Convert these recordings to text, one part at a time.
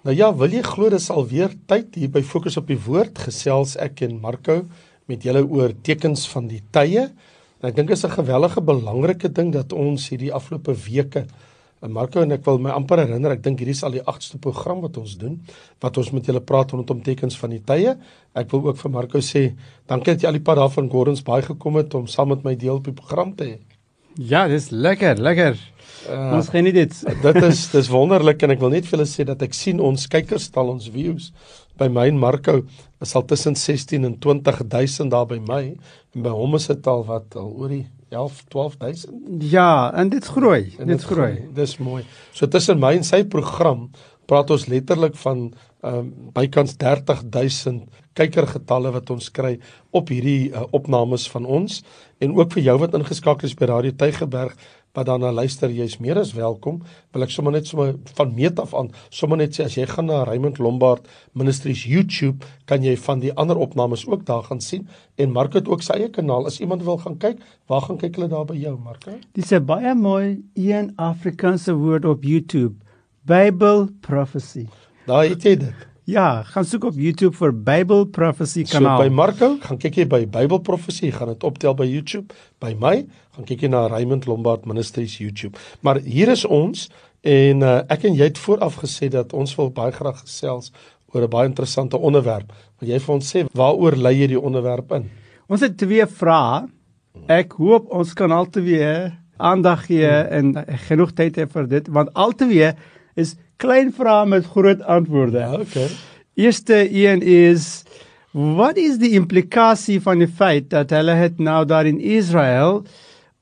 Nou ja, wil jy glo dis alweer tyd hier by Fokus op die Woord gesels ek en Marco met julle oor tekens van die tye. En ek dink is 'n gewellige belangrike ding dat ons hierdie afgelope weke en Marco en ek wil my amper herinner, ek dink hierdie is al die 8ste program wat ons doen wat ons met julle praat rondom tekens van die tye. Ek wil ook vir Marco sê, dankie dat jy al die pad daar van Gordons Bay gekom het om saam met my deel op die program te hê. Ja, dis lekker, lekker. Uh, ons geniet dit. dit is dis wonderlik en ek wil net vir julle sê dat ek sien ons kykerstal ons views by my en Marco is al tussen 16 en 20000 daar by my en by hom is dit al wat al oor die 11 12000. Ja, en dit groei. Dit groei. groei. Dis mooi. So tussen my en sy program praat ons letterlik van um, bykans 30000 kykergetalle wat ons kry op hierdie uh, opnames van ons en ook vir jou wat ingeskakel is by Radio Tygerberg wat daarna luister, jy's meer as welkom. Wil ek sommer net sommer van meet af aan sommer net sê as jy gaan na Raymond Lombard Ministries YouTube, kan jy van die ander opnames ook daar gaan sien en Mark het ook sy eie kanaal. As iemand wil gaan kyk, waar gaan kyk hulle daar by jou, Mark? Dis 'n baie mooi een Afrikaanse woord op YouTube. Bible Prophecy. Daar het jy dit. Ja, gaan soek op YouTube vir Bible Prophecy kanaal. So by Marco, gaan kyk jy by Bible Prophecy, gaan dit optel by YouTube. By my, gaan kyk jy na Raymond Lombard Ministries YouTube. Maar hier is ons en uh, ek en jy het vooraf gesê dat ons wil baie graag gesels oor 'n baie interessante onderwerp. Wil jy vir ons sê waaroor lei jy die onderwerp in? Ons het twee vrae. Ek hoop ons kan altyd aandag gee en genoeg tyd hê vir dit want altyd is klein vrae met groot antwoorde. Ja, okay. Eerste een is wat is die implikasie van die feit dat hulle het nou daar in Israel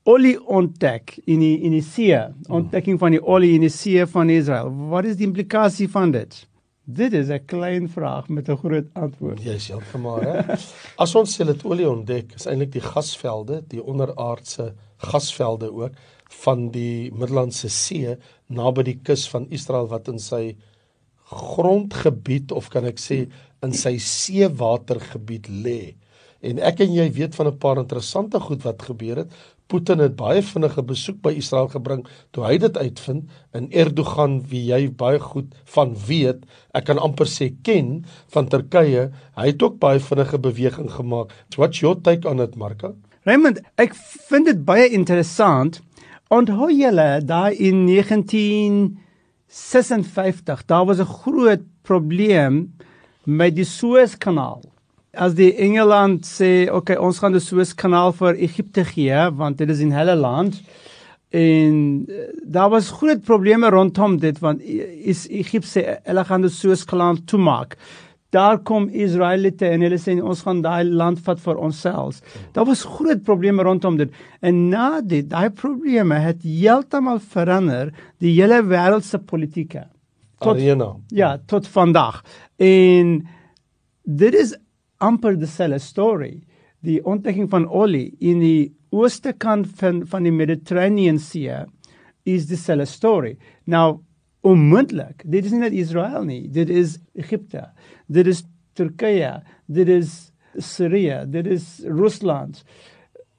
olie ontdek in die in die see, ontdekking van die olie in die see van Israel. Wat is die implikasie van dit? Dit is 'n klein vraag met 'n groot antwoord. Jy sê heeltemal, hè. As ons sê dit olie ontdek, is eintlik die gasvelde, die onderaardse gasvelde ook van die Middellandse See naby die kus van Israel wat in sy grondgebied of kan ek sê in sy seewatergebied lê. En ek en jy weet van 'n paar interessante goed wat gebeur het. Putin het baie vinnige besoek by Israel gebring toe hy dit uitvind in Erdogan wie jy baie goed van weet, ek kan amper sê ken van Turkye, hy het ook baie vinnige beweging gemaak. What's your take on it, Marka? Raymond, ek vind dit baie interessant Onthou julle daai in 1956, daar was 'n groot probleem met die Suezkanaal. As die Engeland sê, "Oké, okay, ons gaan die Suezkanaal vir Egipte gee, want dit is in hulle land." En uh, daar was groot probleme rondom dit want is Egipte hulle gaan die Suezkanaal toemaak daar kom Israeliete en hulle sê ons gaan daai land vat vir onsself. Daar was groot probleme rondom dit. En na dit, daai probleme het heeltemal verander die hele wêreld se politieke. Tot Arena. ja, tot vandag. En dit is amper dieselfde story. Die ontdekking van olie in die ooste kant van van die Mediterranean See is dieselfde story. Nou onmoontlik. Dit is nie net Israel nie, dit is Egipte. Dit is Turkye, dit is Syrië, dit is Rusland.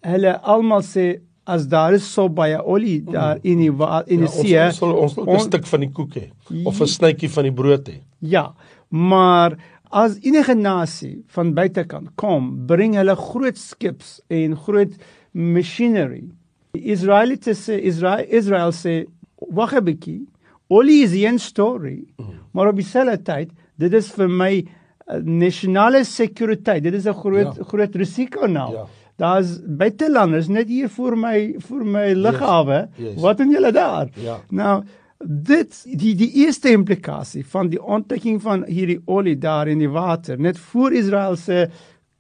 Hulle almal sê as daar is so baie olie daar in die in die ja, see, ons sal ons 'n stuk van die koek hê of 'n snytjie van die brood hê. Ja, maar as enige nasie van buitekant kom, bring hulle groot skips en groot machinery. Israeliete sê Israel Israel sê wag 'n bietjie Olie is 'n storie. Mm. Maar op dieselfde tyd, dit is vir my uh, nasionale sekuriteit. Dit is 'n groot ja. groot risiko nou. Ja. Daar's buitelanders net hier vir my vir my lughawe. Yes. Yes. Wat doen julle daar? Ja. Nou dit die die eerste implikasie van die ontdekking van hierdie olie daar in die water net voor Israel se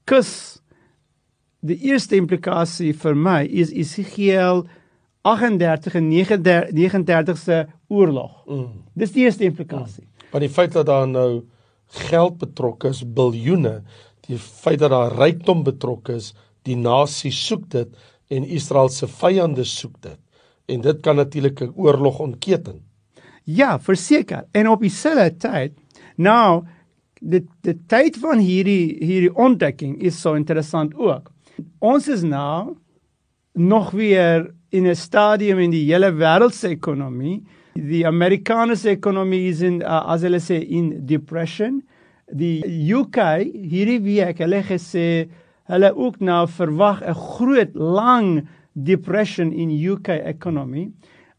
kus die eerste implikasie vir my is Esegiel 38 en 39 se oorlog. Mm. Dis die eerste implikasie. Mm. Maar die feit dat daar nou geld betrokke is, biljoene, die feit dat daar rykdom betrokke is, die nasie soek dit en Israel se vyande soek dit. En dit kan natuurlik 'n oorlog ontketen. Ja, verseker. En op dieselfde tyd, nou die die tyd van hierdie hierdie ontdekking is so interessant ook. Ons is nou nog weer in 'n stadium in die hele wêreldse ekonomie Die Amerikaanse ekonomie is in uh, as hulle sê in depression. Die UK hierdie week hulle gesê hulle ook nou verwag 'n groot lang depression in UK economy.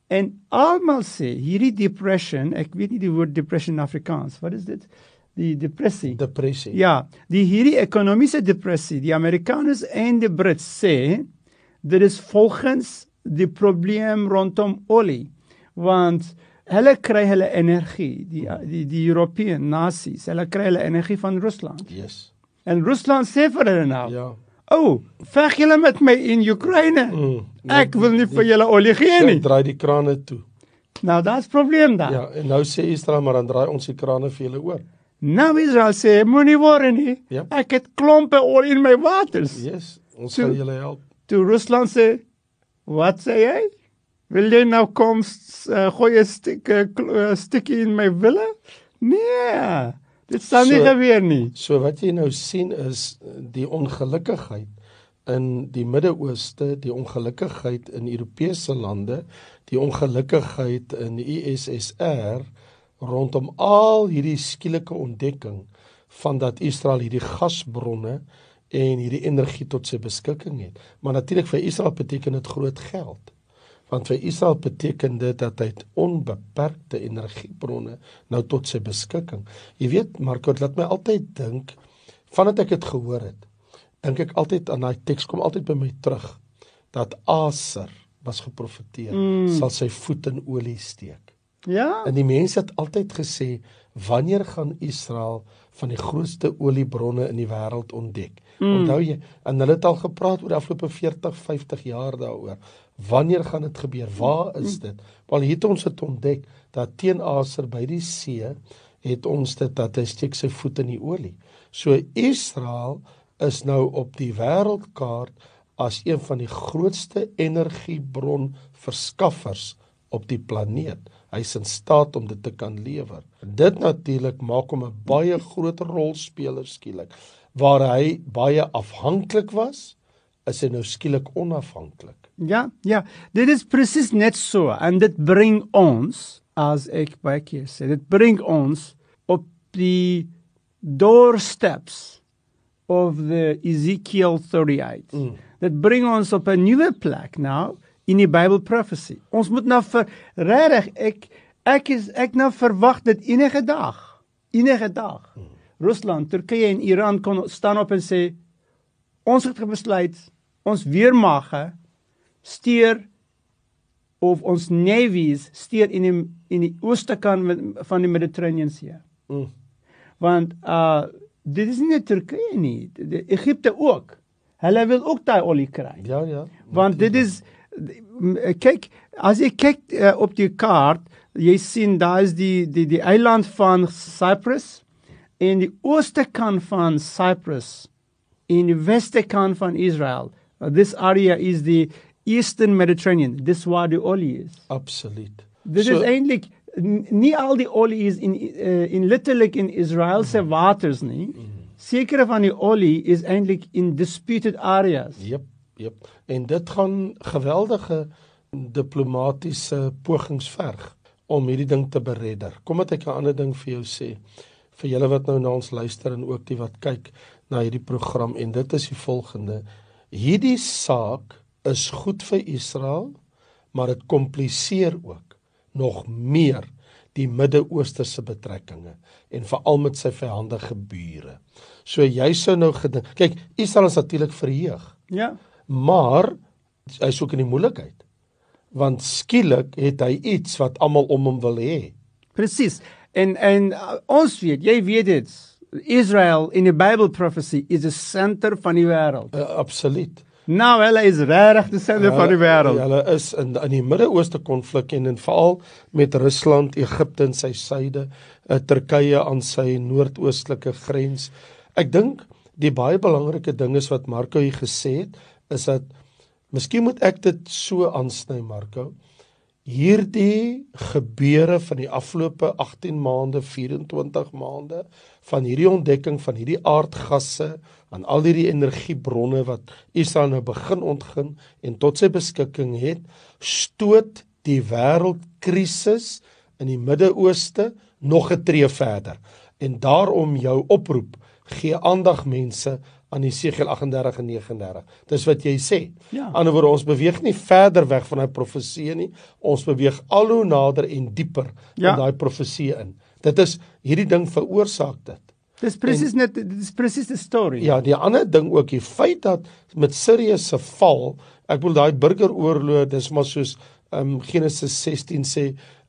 En almal sê hierdie depression, ek weet nie die woord depression in Afrikaans. Wat is dit? Die depressie. Depressie. Ja, die hierdie ekonomiese depressie, die Amerikaners en die Brits sê dit is volgens die probleem rondom olie want hulle kry hulle energie die die die Europese nasies hulle kry hulle energie van Rusland Yes. en Rusland sê vir hulle nou Ja. o oh, veg julle met my in Oekraïne Mm. ek wil nie vir julle olie gee nie draai die krane toe. nou daar's probleem daar Ja, en nou sê Israel maar dan draai ons die krane vir julle oor. nou Israel sê moenie worry nie Ja. ek het klompe olie in my waters Yes, ons gaan julle help. toe Rusland sê wat sê jy? Wil jy nou kom uh, gooi 'n stuk uh, stukkie in my wille? Nee dit nie So- gebeur nie. So wat jy nou sien is eh, die ongelukkigheid in die Midde-Ooste, die ongelukkigheid in Europese lande, die ongelukkigheid in die USSR rondom al hierdie skielike ontdekking van dat Israel hierdie gasbronne en hierdie energie tot sy beskikking het. Maar natuurlik vir Israel beteken dit groot geld. Want vir Israel beteken dit dat hy het onbeperkte energiebronne nou tot sy beskikking. Jy weet, Marco, dit laat my altyd dink vandat ek dit gehoor het. Dink ek altyd aan daai teks kom altyd by my terug dat Aser was geprofeteer mm. sal sy voet in olie steek. ja En die mense het altyd gesê wanneer gaan Israel van die grootste oliebronne in die wêreld ontdek? Mm. Onthou jy? En hulle het al gepraat oor die afgelope 40, 50 jaar daaroor. Wanneer gaan dit gebeur? Waar is dit? Wel hier het ons dit ontdek dat teen Aser by die see het ons dit dat hy steek sy voet in die olie. So Israel is nou op die wêreldkaart as een van die grootste energiebron verskaffers op die planeet. Hy's in staat om dit te kan lewer. Dit natuurlik maak hom 'n baie groter rolspeler skielik. Waar hy baie afhanklik was, is hy nou skielik onafhanklik. ja ja dit is presies net so en dit bring ons as ek baie keer sê dit bring ons op die doorsteps of the Ezekiel 38 mm. dit bring ons op 'n nuwe plek nou in die Bible prophecy. Ons moet nou vir regtig ek ek is ek nou verwag dit enige dag. Enige dag. Rusland, Turkye en Iran kon staan op en sê ons het besluit ons weermagte stuur of ons navies stuur in die in die ooste kant van die Mediterranean See. Mm. Want uh dit is nie net Turkye nie, Egipte ook. Hulle wil ook daai olie kry. Ja ja. Want dit is kyk as jy kyk uh, op die kaart, jy sien daar is die die die eiland van Cyprus en die ooste kant van Cyprus en die weste kant van Israel. Uh, this area is the eastern Mediterranean. Dis waar die olie is. absoluut. Dit so, is eintlik nie al die olie is in uh, in letterlik in Israel se waters nie. Sekere van die olie is eintlik in disputed areas. Jep, jep. En dit gaan geweldige diplomatiese pogings verg om hierdie ding te beredder. Kom ek 'n ander ding vir jou sê vir julle wat nou na ons luister en ook die wat kyk na hierdie program en dit is die volgende. Hierdie saak is goed vir Israel, maar dit kompliseer ook nog meer die Midde-Oosterse betrekkinge en veral met sy vyandige bure. So jy sou nou gedink, kyk, Israel is natuurlik verheug, Ja. Maar hy's ook in die moeilikheid. Want skielik het hy iets wat almal om hom wil hê. Presies. En en uh, ons weet, jy weet dit. Israel in die Bible prophecy is the center van die wêreld. Uh, absoluut. Nou hulle is regtig die center van die wêreld. Ja, hulle is in in die Midde-Ooste konflik en en veral met Rusland, Egipte in sy suide, uh, Turkye aan sy noordoostelike grens. Ek dink die baie belangrike ding is wat Marco hier gesê het, is dat miskien moet ek dit so aansny Marco. Hierdie gebeure van die afgelope 18 maande, 24 maande van hierdie ontdekking van hierdie aardgasse aan al hierdie energiebronne wat Israel nou begin ontgin en tot sy beskikking het, stoot die wêreldkrisis in die Midde-Ooste nog 'n tree verder. En daarom jou oproep, gee aandag mense aan Jesegiel 38 en 39. Dis wat jy sê. Ja. Anderswoorde ons beweeg nie verder weg van daai profesie nie. Ons beweeg al hoe nader en dieper Ja. in daai profesie in. Dit is hierdie ding veroorsaak dit. Dis presies net dis presies die storie. Ja, die ander ding ook, die feit dat met Sirië se val, ek bedoel daai burgeroorlog, dis maar soos ehm um, Genesis 16 sê,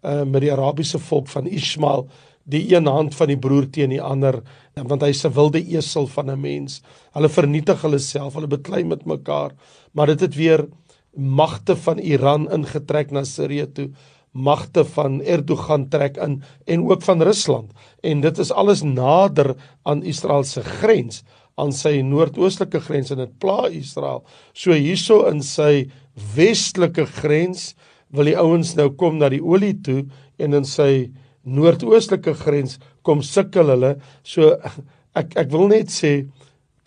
uh, met die Arabiese volk van Ismael, die een hand van die broer teen die ander, want hy's 'n wilde esel van 'n mens. Hulle vernietig hulle self, hulle beklei met mekaar, maar dit het weer magte van Iran ingetrek na Sirië toe magte van Erdogan trek in en ook van Rusland en dit is alles nader aan Israel se grens aan sy noordoostelike grens en dit pla Israel. So hierso in sy westelike grens wil die ouens nou kom na die olie toe en in sy noordoostelike grens kom sukkel hulle. So ek ek wil net sê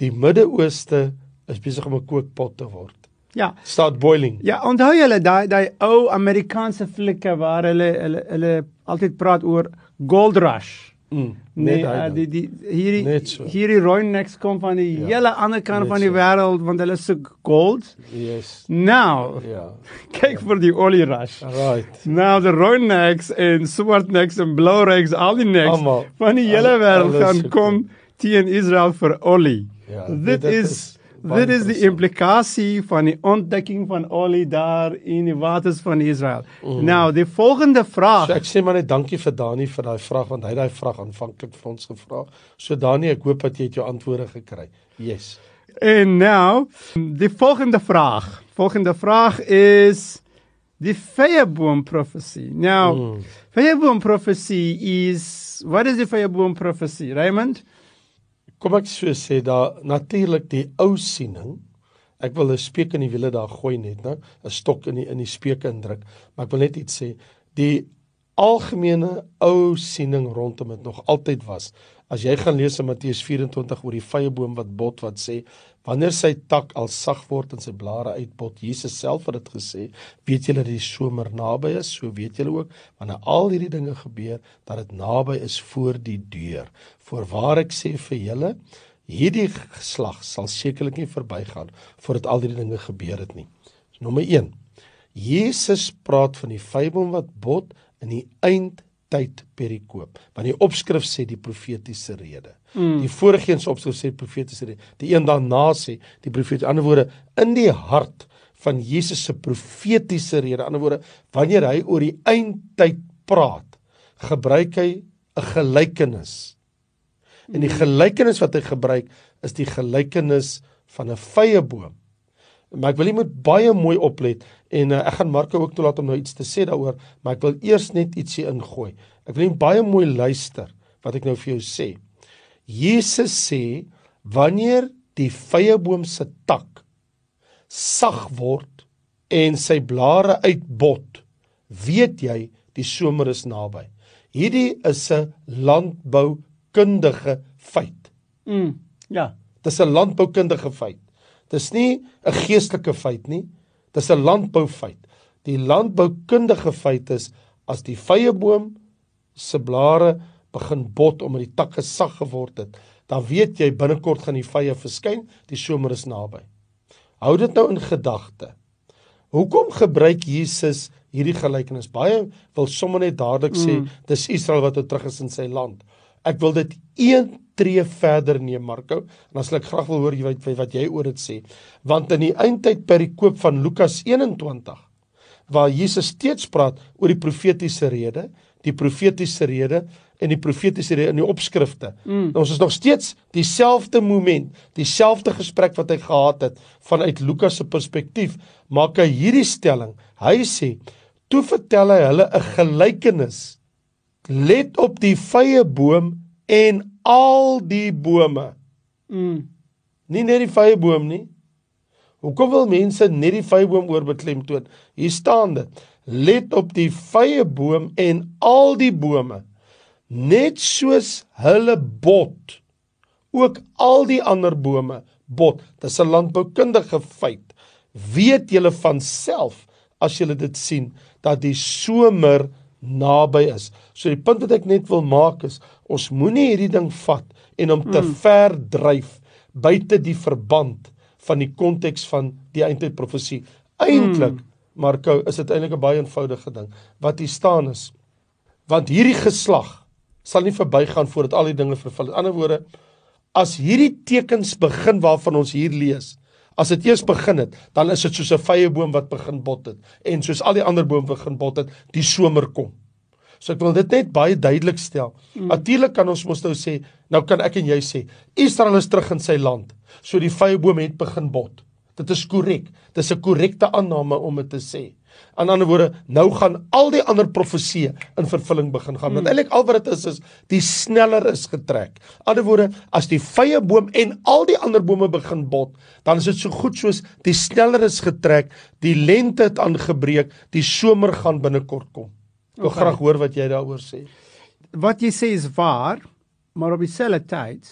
die Midde-Ooste is besig om 'n kookpot te word. Ja. Start boiling. Ja, onthou julle daai daai ou Amerikaanse flieke waar hulle hulle hulle altyd praat oor gold rush. Mm, Nee, net ding. die die hierdie Net so. hierdie Roinex kom van die Ja, hele ander kant van die so. wêreld want hulle soek gold. Yes. Nou, Ja. kyk vir die olie rush. Right. Nou die Roinex en Swartnex en Blaurex, al die necks Almal. van die hele wêreld gaan kom teen Israel vir olie. Ja, dit, dit is is dit is die implikasie van die ontdekking van olie daar in die waters van Israel. Mm. Nou, die volgende vraag. So ek sê maar net dankie vir Dani vir daai vraag want hy het daai vraag aanvanklik vir ons gevra. So Dani, ek hoop dat jy het jou antwoorde gekry. Yes. En nou, die volgende vraag. Volgende vraag is die vyeboom profesie. Nou, mm. vyeboom profesie is what is die vyeboom profesie? Raymond? Kom ek so sê daar natuurlik die ou siening. Ek wil 'n speek in die wiele daar gooi net, né? 'n Stok in die in die speek indruk. Maar ek wil net iets sê. Die algemene ou siening rondom dit nog altyd was. As jy gaan lees in Matteus 24 oor die vyeboom wat bot wat sê wanneer sy tak al sag word en sy blare uitbot, Jesus self het dit gesê, weet julle dat die somer naby is, so weet julle ook wanneer al hierdie dinge gebeur dat dit naby is voor die deur. Voorwaar ek sê vir julle, hierdie geslag sal sekerlik nie verbygaan voordat al hierdie dinge gebeur het nie. So, nommer 1. Jesus praat van die vyeboom wat bot in die eindtyd perikoop. Want die opskrif sê die profetiese rede. Mm. Die vorige een se opskrif sê profetiese rede. Die een daarna sê die profetiese. Ander woorde in die hart van Jesus se profetiese rede. Ander woorde wanneer hy oor die eindtyd praat, gebruik hy 'n gelykenis. En die gelykenis wat hy gebruik is die gelykenis van 'n vyeboom. Maar ek wil jy moet baie mooi oplet en uh, ek gaan Marko ook toelaat om nou iets te sê daaroor, maar ek wil eers net ietsie ingooi. Ek wil net baie mooi luister wat ek nou vir jou sê. Jesus sê wanneer die vyeboom se tak sag word en sy blare uitbot, weet jy die somer is naby. Hierdie is 'n landboukundige feit. Mm. Ja. Dis 'n landboukundige feit. Dis nie 'n geestelike feit nie. Dis 'n landboufeit. Die landboukundige feit is as die vyeboom se blare begin bot omdat die takke sag geword het, dan weet jy binnekort gaan die vye verskyn, die somer is naby. Hou dit nou in gedagte. Hoekom gebruik Jesus hierdie gelykenis? Baie wil sommer net dadelik sê mm. dis Israel wat nou terug is in sy land. Ek wil dit een tree verder neem Marko en dan sal ek graag wil hoor jy wat, wat jy oor dit sê. Want in die eindtyd perikoop van Lukas 21 waar Jesus steeds praat oor die profetiese rede, die profetiese rede en die profetiese rede in die opskrifte. Mm. Ons is nog steeds dieselfde moment, dieselfde gesprek wat hy gehad het vanuit Lukas se perspektief, maak hy hierdie stelling. Hy sê: "Toe vertel hy hulle 'n gelykenis. Let op die vye boom en al die bome." Mm. Nie net die vye boom nie. Hoekom wil mense net die vyeboom oorbeklemtoon? Hier staan dit: Let op die vyeboom en al die bome. Net soos hulle bot, ook al die ander bome bot. Dis 'n landboukundige feit. Weet julle van self as julle dit sien dat die somer naby is. So die punt wat ek net wil maak is ons moenie hierdie ding vat en hom te mm. ver dryf buite die verband van die konteks van die eindtyd profesie. Eintlik, mm. Marko, is dit eintlik 'n baie eenvoudige ding. Wat hier staan is want hierdie geslag sal nie verbygaan voordat al die dinge vervul. In ander woorde, as hierdie tekens begin waarvan ons hier lees, as dit eers begin het, dan is dit soos 'n vrye boom wat begin bot het en soos al die ander bome begin bot het, die somer kom. So ek wil dit net baie duidelik stel. Mm. Natuurlik kan ons mos nou sê, nou kan ek en jy sê, Israel is terug in sy land. So die vrye boom het begin bot. Dit is korrek. Dis 'n korrekte aanname om dit te sê. Aan ander woorde, nou gaan al die ander profesieë in vervulling begin gaan. Want hmm. eintlik al wat dit is is die sneller is getrek. Aan ander woorde, as die vrye boom en al die ander bome begin bot, dan is dit so goed soos die sneller is getrek, die lente het aangebreek, die somer gaan binnekort kom. Ek wil okay. graag hoor wat jy daaroor sê. Wat jy sê is waar, maar op dieselfde tyd,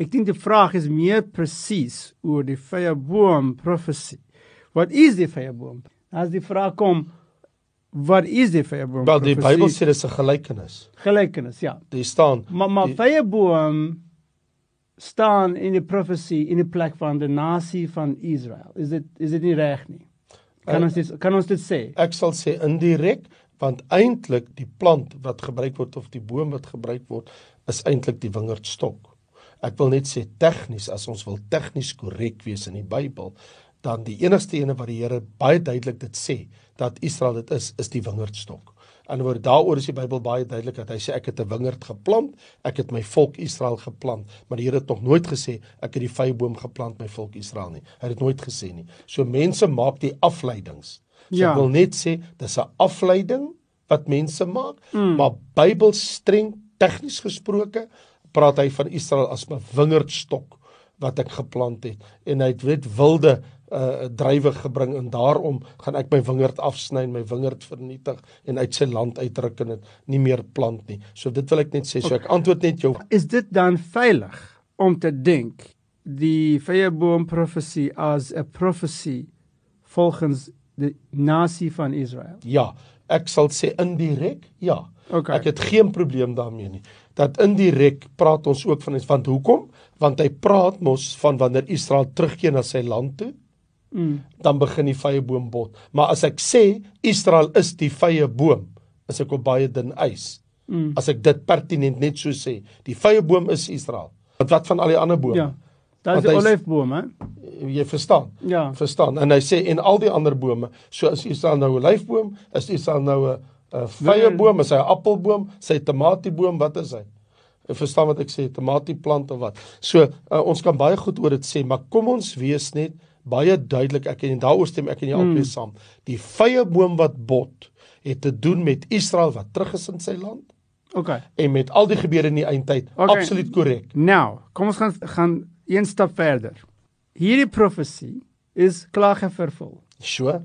ek dink die vraag is meer presies oor die vrye boom profesie. Wat is die vrye boom? As die vraag kom wat is die vyeboom? Wel die Bybel sê dit is 'n gelykenis. Gelykenis, ja. Dit staan. Maar maar vyeboom staan in die profesie in die plek van die nasie van Israel. Is dit is dit nie reg nie? Kan uh, ons dit kan ons dit sê? Ek sal sê indirek want eintlik die plant wat gebruik word of die boom wat gebruik word is eintlik die wingerdstok. Ek wil net sê tegnies as ons wil tegnies korrek wees in die Bybel, dan die enigste ene wat die Here baie duidelik dit sê dat Israel dit is, is die wingerdstok. En oor daaroor is die Bybel baie duidelik dat hy sê ek het 'n wingerd geplant, ek het my volk Israel geplant, maar die Here het nog nooit gesê ek het die vyeboom geplant my volk Israel nie. Hy het dit nooit gesê nie. So mense maak die afleidings. So ja. ek wil net sê dis 'n afleiding wat mense maak, mm. maar Bybel streng tegnies gesproke praat hy van Israel as 'n wingerdstok wat ek geplant het en hy het wilde uh drywe gebring en daarom gaan ek my wingerd afsny en my wingerd vernietig en uit sy land uitruk en dit nie meer plant nie. So dit wil ek net sê. So ek antwoord net jou. Is dit dan veilig om te dink die vyeboom profesie as 'n profesie volgens die nasie van Israel? Ja, ek sal sê indirek, ja. Okay. Ek het geen probleem daarmee nie. Dat indirek praat ons ook van van hoekom? Want hy praat mos van wanneer Israel terugkeer na sy land toe mm. dan begin die vrye boom bot. Maar as ek sê Israel is die vrye boom, is ek op baie dun ys. Mm. As ek dit pertinent net so sê, die vrye boom is Israel. Wat wat van al die ander bome? Ja. Daar is die olyfboom, hè? Jy verstaan? Ja. Verstaan. En hy sê en al die ander bome, so as Israel nou 'n olyfboom, is Israel nou 'n 'n vrye boom, is hy 'n appelboom, sy tomatieboom, wat is hy? Ek verstaan wat ek sê, tomatieplant of wat. So uh, ons kan baie goed oor dit sê, maar kom ons wees net baie duidelik ek en daaroor stem ek en jy albei hmm. saam. Die vrye boom wat bot het te doen met Israel wat terug is in sy land. OK. En met al die gebeure in die eindtyd. Okay. Absoluut korrek. Nou, kom ons gaan gaan een stap verder. Hierdie profesie is klaar vervul. So.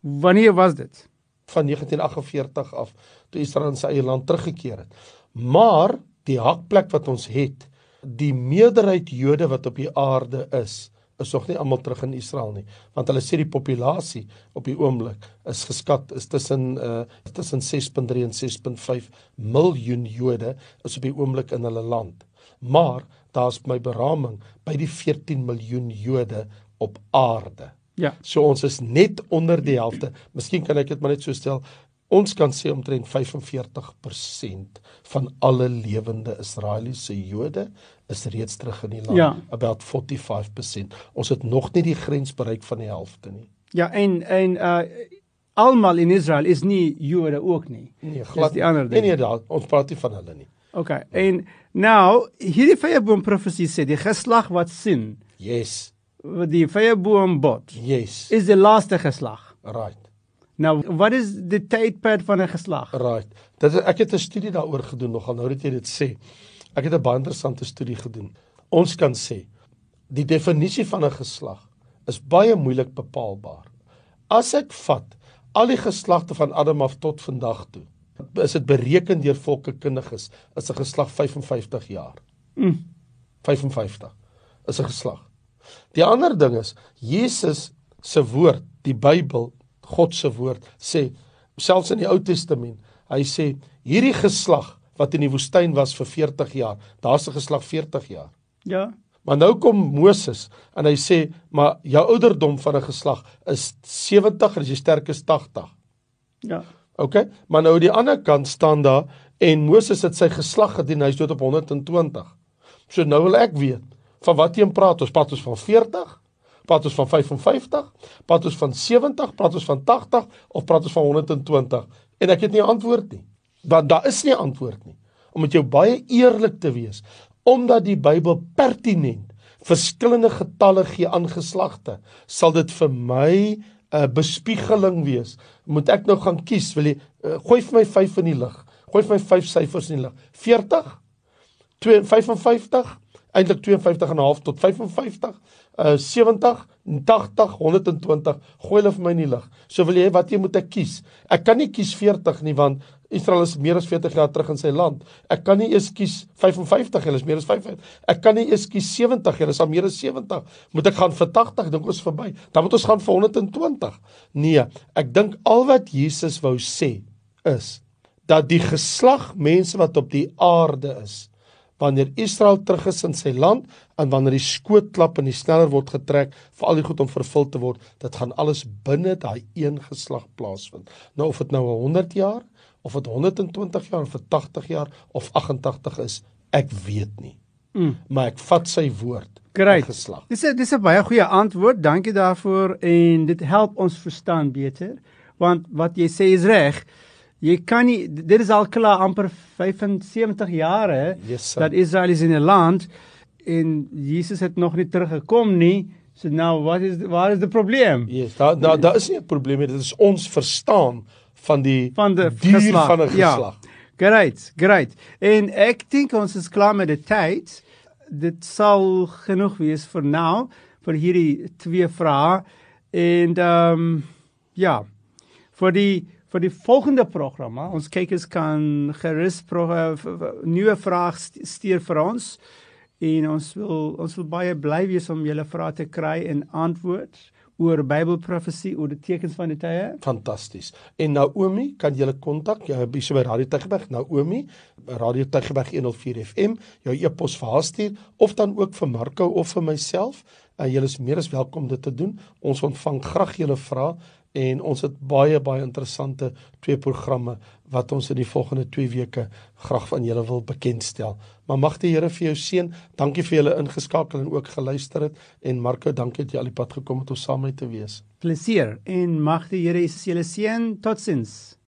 Wanneer was dit? Van 1948 af toe Israel in sy eie land teruggekeer het. Maar die hakplek wat ons het, die meerderheid Jode wat op die aarde is, is nog nie almal terug in Israel nie want hulle sê die populasie op die oomblik is geskat is tussen uh tussen 6.3 en 6.5 miljoen Jode is op die oomblik in hulle land. Maar daar's my beraming by die 14 miljoen Jode op aarde. Ja. So ons is net onder die helfte. Miskien kan ek dit maar net so stel Ons kan sê omtrent 45% van alle lewende Israeliese Jode is reeds terug in die land. Ja. About 45%. Ons het nog nie die grens bereik van die helfte nie. Ja, en en uh almal in Israel is nie Jode ook nie. Nee, glad die ander ding. Nee, nee, daar, ons praat nie van hulle nie. Okay. En nou, hierdie vyeboom profesie sê die geslag wat sien. Yes. Die vyeboom bot. Yes. Is die laaste geslag. Right. Nou, wat is die tydperk van 'n geslag? Right. Dit ek het 'n studie daaroor gedoen nogal nou dat jy dit sê. Ek het 'n baie interessante studie gedoen. Ons kan sê die definisie van 'n geslag is baie moeilik bepaalbaar. As ek vat al die geslagte van Adam af tot vandag toe, is dit bereken deur volkekundiges is 'n geslag 55 jaar. Mm. 55 is 'n geslag. Die ander ding is Jesus se woord, die Bybel God se woord sê selfs in die Ou Testament. Hy sê hierdie geslag wat in die woestyn was vir 40 jaar, daar's 'n geslag 40 jaar. Ja. Maar nou kom Moses en hy sê, maar jou ouderdom van 'n geslag is 70 en as jy sterk is 80. Ja. OK? Maar nou aan die ander kant staan daar en Moses het sy geslag gedien, hy's dood op 120. So nou wil ek weet, van wat jy praat? Ons praat ons van 40? Praat ons van 55? Praat ons van 70? Praat ons van 80 of praat ons van 120? En ek het nie 'n antwoord nie. Want daar is nie 'n antwoord nie. Om met jou baie eerlik te wees, omdat die Bybel pertinent verskillende getalle gee aan geslagte, sal dit vir my 'n uh, bespiegeling wees. Moet ek nou gaan kies? Wil jy uh, gooi vir my 5 in die lug? Gooi vir my 5 syfers in die lug. 40 2 55 eintlik 52 en 'n half tot 55 uh 70 80 120 gooi hulle vir my in die lug. So wil jy wat jy moet ek kies? Ek kan nie kies 40 nie want Israel is meer as 40 jaar terug in sy land. Ek kan nie eers kies 55, hulle is meer as 55. Ek kan nie eers kies 70, hulle is al meer as 70. Moet ek gaan vir 80, dink ons verby. Dan moet ons gaan vir 120. Nee, ek dink al wat Jesus wou sê is dat die geslag mense wat op die aarde is wanneer Israel terug is in sy land en wanneer die skootklap en die sneller word getrek vir al die goed om vervul te word, dit gaan alles binne daai een geslag plaasvind. Nou of dit nou 100 jaar of dit 120 jaar of 80 jaar of 88 is, ek weet nie. Mm. Maar ek vat sy woord. Great. Geslag. Dis 'n dis 'n baie goeie antwoord. Dankie daarvoor en dit help ons verstaan beter want wat jy sê is reg. Jy kan nie dit is al klaar amper 75 jare yes, dat Israel is in 'n land en Jesus het nog nie teruggekom nie. So nou what is what is the problem? Yes, daar daar daar is nie 'n probleem nie. Dit is ons verstaan van die van die geslag. van 'n ja. geslag. Ja. Great, great. En ek dink ons is klaar met die tyd. Dit sal genoeg wees vir nou vir hierdie twee vrae en ehm um, ja. vir die vir die volgende programma. Ons kykers kan gerus nuwe vrae stuur vir ons en ons wil ons wil baie bly wees om julle vrae te kry en antwoord oor Bybelprofesie oor die tekens van die tye. Fantasties. En Naomi, kan jy hulle kontak? Jy so by Radio Tygerberg, Naomi, Radio Tygerberg 104 FM, jou e-pos vir haar stuur of dan ook vir Marco of vir myself. Uh, julle is meer as welkom dit te doen. Ons ontvang graag julle vrae en ons het baie baie interessante twee programme wat ons in die volgende 2 weke graag van julle wil bekendstel. Maar mag die Here vir jou seën. Dankie vir julle ingeskakel en ook geluister het en Marco, dankie dat jy al die pad gekom het om saam met te wees. Plesier en mag die Here julle seën. Totsiens.